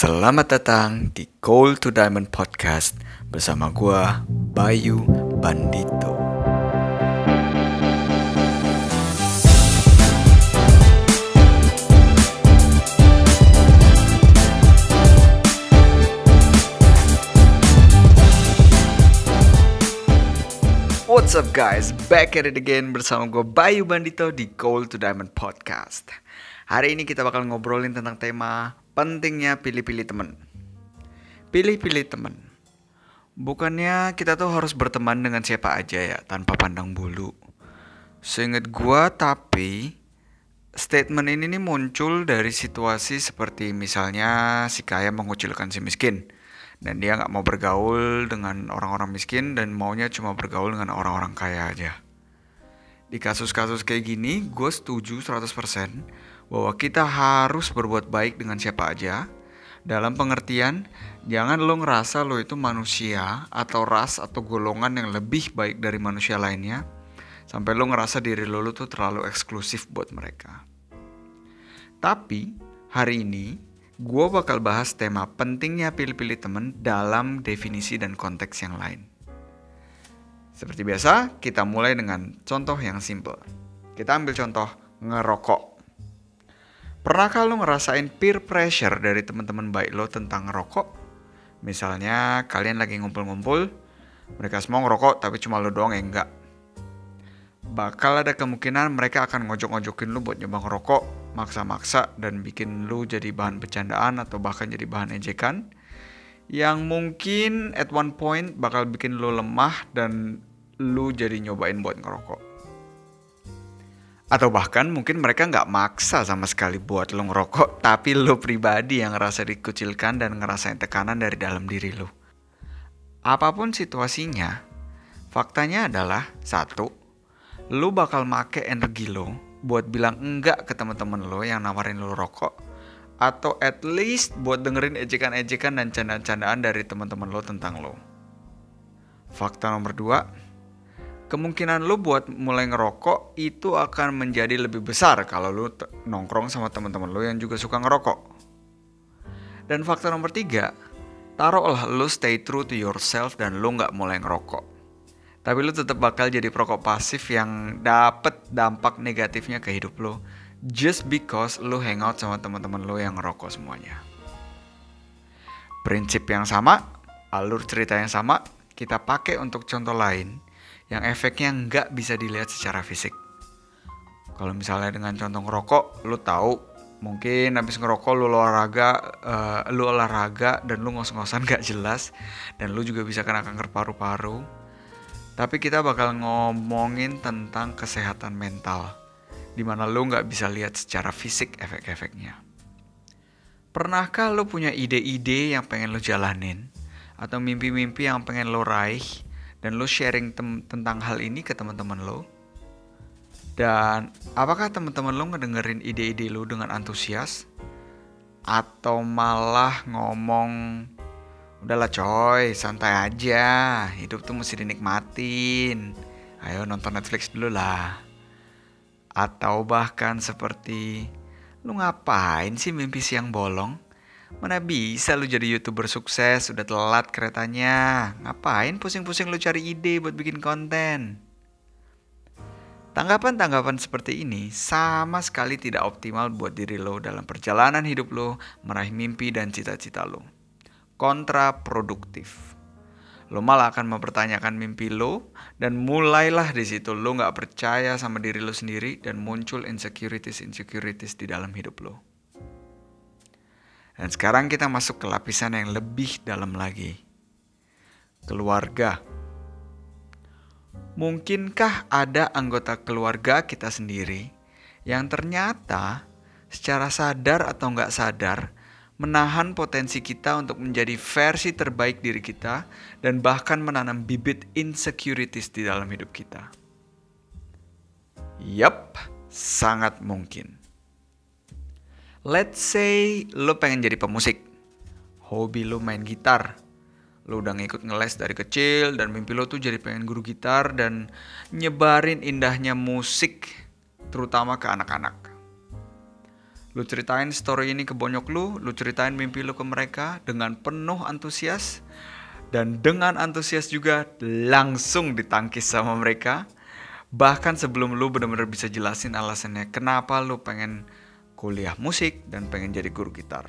Selamat datang di Gold to Diamond Podcast bersama gua Bayu Bandito. What's up guys, back at it again bersama gue Bayu Bandito di Gold to Diamond Podcast Hari ini kita bakal ngobrolin tentang tema pentingnya pilih-pilih temen Pilih-pilih temen Bukannya kita tuh harus berteman dengan siapa aja ya, tanpa pandang bulu. Seinget gue tapi Statement ini nih muncul dari situasi seperti misalnya si kaya mengucilkan si miskin. Dan dia nggak mau bergaul dengan orang-orang miskin dan maunya cuma bergaul dengan orang-orang kaya aja. Di kasus-kasus kayak gini, gue setuju 100% bahwa kita harus berbuat baik dengan siapa aja. Dalam pengertian, jangan lo ngerasa lo itu manusia atau ras atau golongan yang lebih baik dari manusia lainnya, sampai lo ngerasa diri lo, lo tuh terlalu eksklusif buat mereka. Tapi, hari ini gue bakal bahas tema pentingnya pilih-pilih temen dalam definisi dan konteks yang lain. Seperti biasa, kita mulai dengan contoh yang simple. Kita ambil contoh ngerokok. Pernahkah lo ngerasain peer pressure dari teman-teman baik lo tentang ngerokok? Misalnya kalian lagi ngumpul-ngumpul, mereka semua ngerokok tapi cuma lo doang yang enggak. Bakal ada kemungkinan mereka akan ngojok-ngojokin lo buat nyoba ngerokok maksa-maksa dan bikin lu jadi bahan bercandaan atau bahkan jadi bahan ejekan yang mungkin at one point bakal bikin lu lemah dan lu jadi nyobain buat ngerokok. Atau bahkan mungkin mereka nggak maksa sama sekali buat lu ngerokok, tapi lu pribadi yang ngerasa dikucilkan dan ngerasain tekanan dari dalam diri lu. Apa pun situasinya, faktanya adalah satu, lu bakal make energi lo buat bilang enggak ke teman-teman lo yang nawarin lo rokok atau at least buat dengerin ejekan-ejekan dan candaan-candaan dari teman-teman lo tentang lo. Fakta nomor dua, kemungkinan lo buat mulai ngerokok itu akan menjadi lebih besar kalau lo nongkrong sama teman-teman lo yang juga suka ngerokok. Dan fakta nomor tiga, taruhlah lo stay true to yourself dan lo nggak mulai ngerokok tapi lu tetap bakal jadi perokok pasif yang dapet dampak negatifnya ke hidup lo just because lu hangout sama teman-teman lo yang ngerokok semuanya. Prinsip yang sama, alur cerita yang sama, kita pakai untuk contoh lain yang efeknya nggak bisa dilihat secara fisik. Kalau misalnya dengan contoh ngerokok, lu tahu mungkin habis ngerokok lu olahraga, uh, lu olahraga dan lu ngos-ngosan gak jelas dan lu juga bisa kena kanker paru-paru tapi kita bakal ngomongin tentang kesehatan mental, di mana lo nggak bisa lihat secara fisik efek-efeknya. Pernahkah lo punya ide-ide yang pengen lo jalanin, atau mimpi-mimpi yang pengen lo raih, dan lo sharing tentang hal ini ke teman-teman lo? Dan apakah teman-teman lo ngedengerin ide-ide lo dengan antusias? Atau malah ngomong Udahlah coy, santai aja. Hidup tuh mesti dinikmatin. Ayo nonton Netflix dulu lah. Atau bahkan seperti, lu ngapain sih mimpi siang bolong? Mana bisa lu jadi youtuber sukses, udah telat keretanya. Ngapain pusing-pusing lu cari ide buat bikin konten? Tanggapan-tanggapan seperti ini sama sekali tidak optimal buat diri lo dalam perjalanan hidup lo meraih mimpi dan cita-cita lo kontraproduktif. Lo malah akan mempertanyakan mimpi lo dan mulailah di situ lo nggak percaya sama diri lo sendiri dan muncul insecurities insecurities di dalam hidup lo. Dan sekarang kita masuk ke lapisan yang lebih dalam lagi. Keluarga. Mungkinkah ada anggota keluarga kita sendiri yang ternyata secara sadar atau nggak sadar menahan potensi kita untuk menjadi versi terbaik diri kita, dan bahkan menanam bibit insecurities di dalam hidup kita. Yap, sangat mungkin. Let's say lo pengen jadi pemusik. Hobi lo main gitar. Lo udah ngikut ngeles dari kecil dan mimpi lo tuh jadi pengen guru gitar dan nyebarin indahnya musik terutama ke anak-anak. Lu ceritain story ini ke bonyok lu, lu ceritain mimpi lu ke mereka dengan penuh antusias. Dan dengan antusias juga langsung ditangkis sama mereka. Bahkan sebelum lu bener-bener bisa jelasin alasannya kenapa lu pengen kuliah musik dan pengen jadi guru gitar.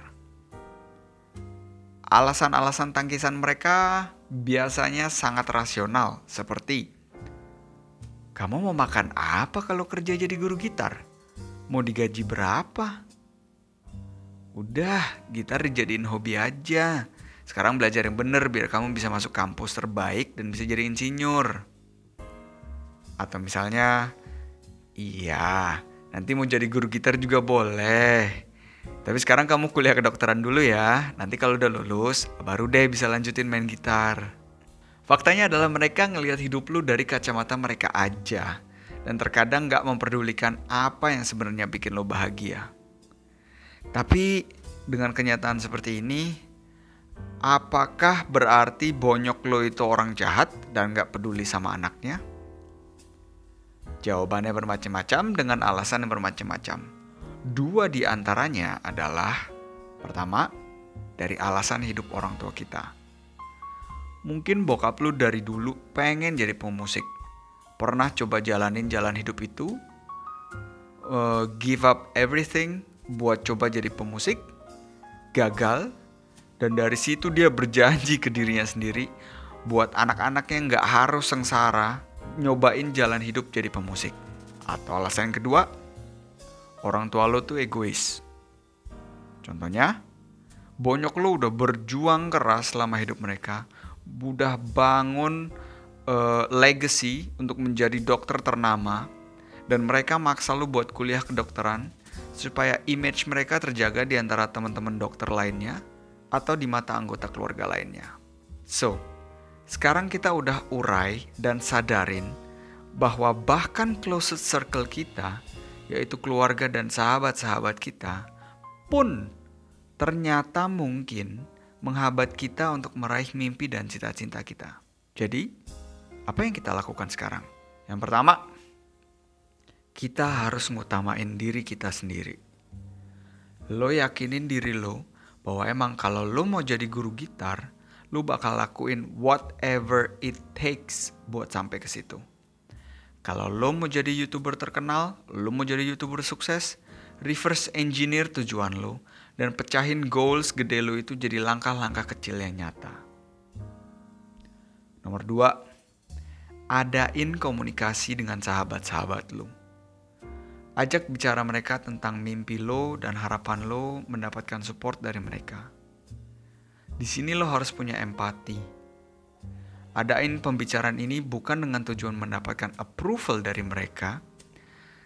Alasan-alasan tangkisan mereka biasanya sangat rasional, seperti kamu mau makan apa kalau kerja jadi guru gitar? Mau digaji berapa? Udah, gitar dijadiin hobi aja. Sekarang belajar yang bener biar kamu bisa masuk kampus terbaik dan bisa jadi insinyur. Atau misalnya, iya, nanti mau jadi guru gitar juga boleh. Tapi sekarang kamu kuliah kedokteran dulu ya. Nanti kalau udah lulus, baru deh bisa lanjutin main gitar. Faktanya adalah mereka ngelihat hidup lu dari kacamata mereka aja. Dan terkadang gak memperdulikan apa yang sebenarnya bikin lo bahagia. Tapi dengan kenyataan seperti ini, apakah berarti bonyok lo itu orang jahat dan gak peduli sama anaknya? Jawabannya bermacam-macam dengan alasan yang bermacam-macam. Dua di antaranya adalah pertama, dari alasan hidup orang tua kita. Mungkin bokap lu dari dulu pengen jadi pemusik. Pernah coba jalanin jalan hidup itu, uh, give up everything buat coba jadi pemusik, gagal, dan dari situ dia berjanji ke dirinya sendiri buat anak-anaknya nggak harus sengsara nyobain jalan hidup jadi pemusik. Atau alasan kedua, orang tua lo tuh egois. Contohnya, bonyok lo udah berjuang keras selama hidup mereka, udah bangun uh, legacy untuk menjadi dokter ternama, dan mereka maksa lo buat kuliah kedokteran supaya image mereka terjaga di antara teman-teman dokter lainnya atau di mata anggota keluarga lainnya. So, sekarang kita udah urai dan sadarin bahwa bahkan closest circle kita yaitu keluarga dan sahabat-sahabat kita, pun ternyata mungkin menghabat kita untuk meraih mimpi dan cita-cita kita. Jadi, apa yang kita lakukan sekarang? Yang pertama, kita harus ngutamain diri kita sendiri. Lo yakinin diri lo bahwa emang kalau lo mau jadi guru gitar, lo bakal lakuin whatever it takes buat sampai ke situ. Kalau lo mau jadi youtuber terkenal, lo mau jadi youtuber sukses, reverse engineer tujuan lo dan pecahin goals gede lo itu jadi langkah-langkah kecil yang nyata. Nomor dua, adain komunikasi dengan sahabat-sahabat lo. Ajak bicara mereka tentang mimpi lo dan harapan lo mendapatkan support dari mereka. Di sini lo harus punya empati Adain pembicaraan ini bukan dengan tujuan mendapatkan approval dari mereka,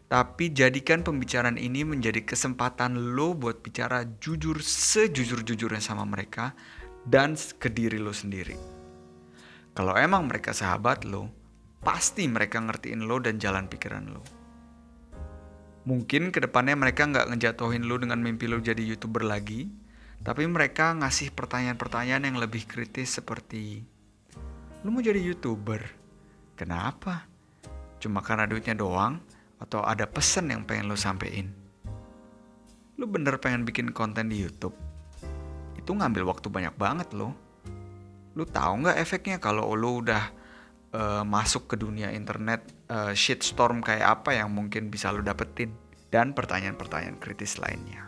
tapi jadikan pembicaraan ini menjadi kesempatan lo buat bicara jujur sejujur-jujurnya sama mereka dan ke diri lo sendiri. Kalau emang mereka sahabat lo, pasti mereka ngertiin lo dan jalan pikiran lo. Mungkin ke depannya mereka nggak ngejatuhin lo dengan mimpi lo jadi youtuber lagi, tapi mereka ngasih pertanyaan-pertanyaan yang lebih kritis seperti lu mau jadi youtuber? Kenapa? Cuma karena duitnya doang? Atau ada pesan yang pengen lu sampein? Lu bener pengen bikin konten di YouTube? Itu ngambil waktu banyak banget lo. Lu tahu nggak efeknya kalau lu udah uh, masuk ke dunia internet uh, shitstorm kayak apa yang mungkin bisa lu dapetin? Dan pertanyaan-pertanyaan kritis lainnya.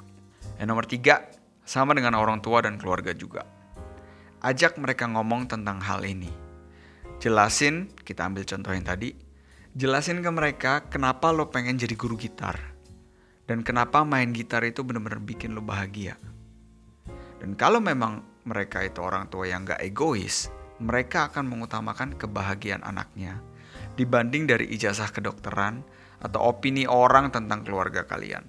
Yang nomor tiga, sama dengan orang tua dan keluarga juga. Ajak mereka ngomong tentang hal ini Jelasin, kita ambil contoh yang tadi. Jelasin ke mereka kenapa lo pengen jadi guru gitar. Dan kenapa main gitar itu bener-bener bikin lo bahagia. Dan kalau memang mereka itu orang tua yang gak egois, mereka akan mengutamakan kebahagiaan anaknya dibanding dari ijazah kedokteran atau opini orang tentang keluarga kalian.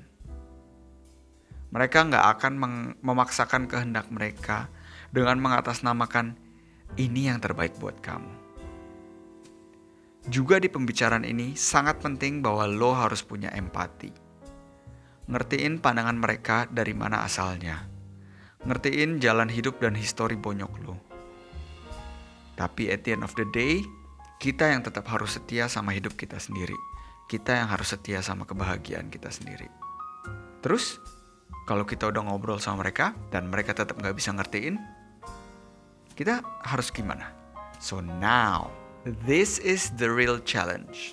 Mereka nggak akan memaksakan kehendak mereka dengan mengatasnamakan ini yang terbaik buat kamu. Juga di pembicaraan ini sangat penting bahwa lo harus punya empati. Ngertiin pandangan mereka dari mana asalnya. Ngertiin jalan hidup dan histori bonyok lo. Tapi at the end of the day, kita yang tetap harus setia sama hidup kita sendiri. Kita yang harus setia sama kebahagiaan kita sendiri. Terus, kalau kita udah ngobrol sama mereka dan mereka tetap nggak bisa ngertiin, kita harus gimana? So now, this is the real challenge.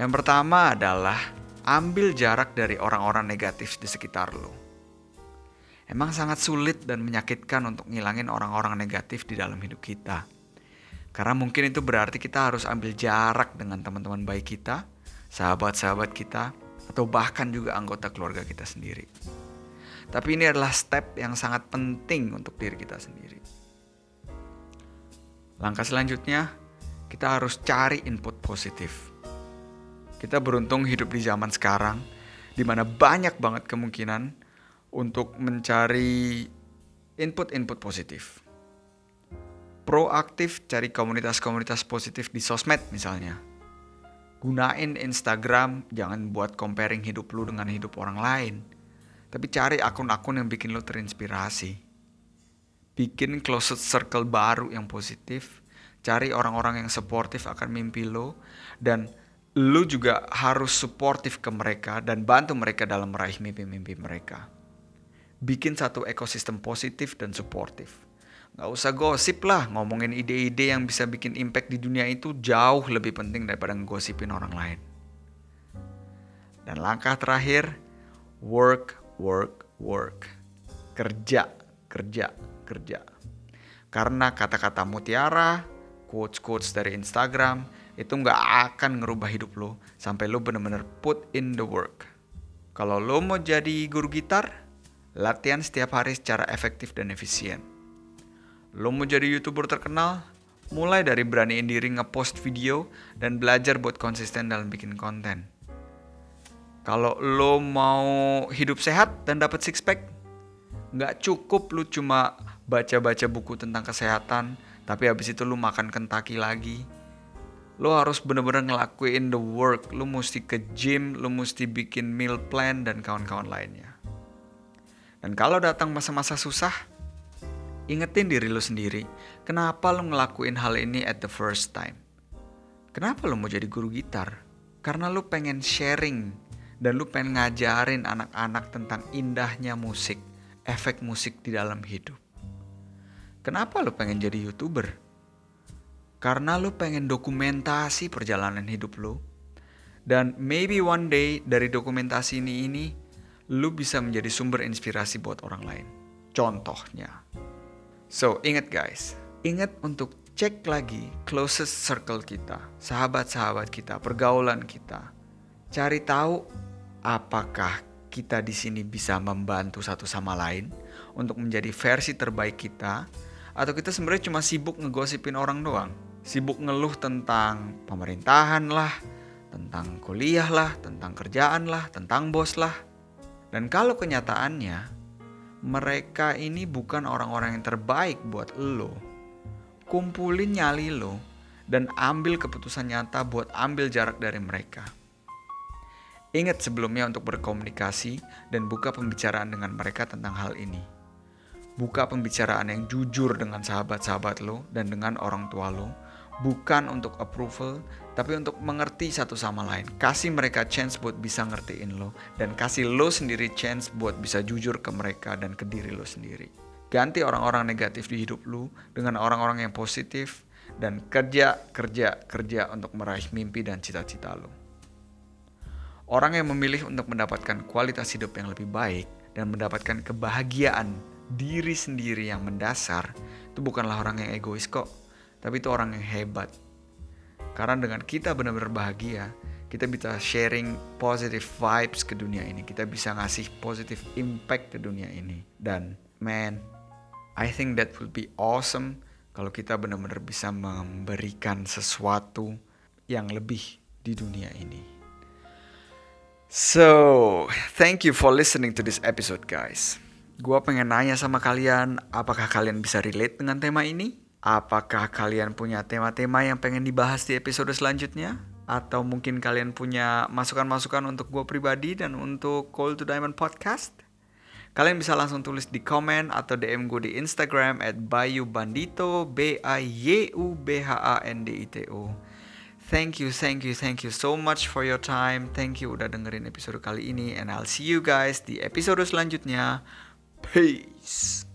Yang pertama adalah ambil jarak dari orang-orang negatif di sekitar lo. Emang sangat sulit dan menyakitkan untuk ngilangin orang-orang negatif di dalam hidup kita. Karena mungkin itu berarti kita harus ambil jarak dengan teman-teman baik kita, sahabat-sahabat kita, atau bahkan juga anggota keluarga kita sendiri. Tapi ini adalah step yang sangat penting untuk diri kita sendiri. Langkah selanjutnya, kita harus cari input positif. Kita beruntung hidup di zaman sekarang, di mana banyak banget kemungkinan untuk mencari input-input positif. Proaktif cari komunitas-komunitas positif di sosmed misalnya gunain Instagram jangan buat comparing hidup lu dengan hidup orang lain. Tapi cari akun-akun yang bikin lu terinspirasi. Bikin closed circle baru yang positif. Cari orang-orang yang supportive akan mimpi lo dan lu juga harus supportive ke mereka dan bantu mereka dalam meraih mimpi-mimpi mereka. Bikin satu ekosistem positif dan supportive Gak usah gosip lah, ngomongin ide-ide yang bisa bikin impact di dunia itu jauh lebih penting daripada ngosipin orang lain. Dan langkah terakhir, work, work, work. Kerja, kerja, kerja. Karena kata-kata mutiara, quotes-quotes dari Instagram, itu nggak akan ngerubah hidup lo sampai lo bener-bener put in the work. Kalau lo mau jadi guru gitar, latihan setiap hari secara efektif dan efisien Lo mau jadi youtuber terkenal? Mulai dari beraniin diri ngepost video dan belajar buat konsisten dalam bikin konten. Kalau lo mau hidup sehat dan dapat six pack, nggak cukup lo cuma baca-baca buku tentang kesehatan, tapi habis itu lo makan kentaki lagi. Lo harus bener-bener ngelakuin the work. Lo mesti ke gym, lo mesti bikin meal plan dan kawan-kawan lainnya. Dan kalau datang masa-masa susah, Ingetin diri lo sendiri, kenapa lo ngelakuin hal ini at the first time? Kenapa lo mau jadi guru gitar? Karena lo pengen sharing dan lo pengen ngajarin anak-anak tentang indahnya musik, efek musik di dalam hidup. Kenapa lo pengen jadi youtuber? Karena lo pengen dokumentasi perjalanan hidup lo. Dan maybe one day dari dokumentasi ini ini, lo bisa menjadi sumber inspirasi buat orang lain. Contohnya, So, ingat guys, ingat untuk cek lagi closest circle kita, sahabat-sahabat kita, pergaulan kita. Cari tahu apakah kita di sini bisa membantu satu sama lain untuk menjadi versi terbaik kita atau kita sebenarnya cuma sibuk ngegosipin orang doang. Sibuk ngeluh tentang pemerintahan lah, tentang kuliah lah, tentang kerjaan lah, tentang bos lah. Dan kalau kenyataannya mereka ini bukan orang-orang yang terbaik buat lo. Kumpulin nyali lo dan ambil keputusan nyata buat ambil jarak dari mereka. Ingat sebelumnya untuk berkomunikasi dan buka pembicaraan dengan mereka tentang hal ini. Buka pembicaraan yang jujur dengan sahabat-sahabat lo dan dengan orang tua lo bukan untuk approval, tapi untuk mengerti satu sama lain. Kasih mereka chance buat bisa ngertiin lo, dan kasih lo sendiri chance buat bisa jujur ke mereka dan ke diri lo sendiri. Ganti orang-orang negatif di hidup lo dengan orang-orang yang positif, dan kerja, kerja, kerja untuk meraih mimpi dan cita-cita lo. Orang yang memilih untuk mendapatkan kualitas hidup yang lebih baik dan mendapatkan kebahagiaan diri sendiri yang mendasar, itu bukanlah orang yang egois kok tapi itu orang yang hebat. Karena dengan kita benar-benar bahagia, kita bisa sharing positive vibes ke dunia ini. Kita bisa ngasih positive impact ke dunia ini. Dan man, I think that will be awesome kalau kita benar-benar bisa memberikan sesuatu yang lebih di dunia ini. So, thank you for listening to this episode guys. Gua pengen nanya sama kalian, apakah kalian bisa relate dengan tema ini? Apakah kalian punya tema-tema yang pengen dibahas di episode selanjutnya? Atau mungkin kalian punya masukan-masukan untuk gue pribadi dan untuk Call to Diamond Podcast? Kalian bisa langsung tulis di komen atau DM gue di Instagram at Bayu Bandito B A Y U B H A N D I T O. Thank you, thank you, thank you so much for your time. Thank you udah dengerin episode kali ini and I'll see you guys di episode selanjutnya. Peace.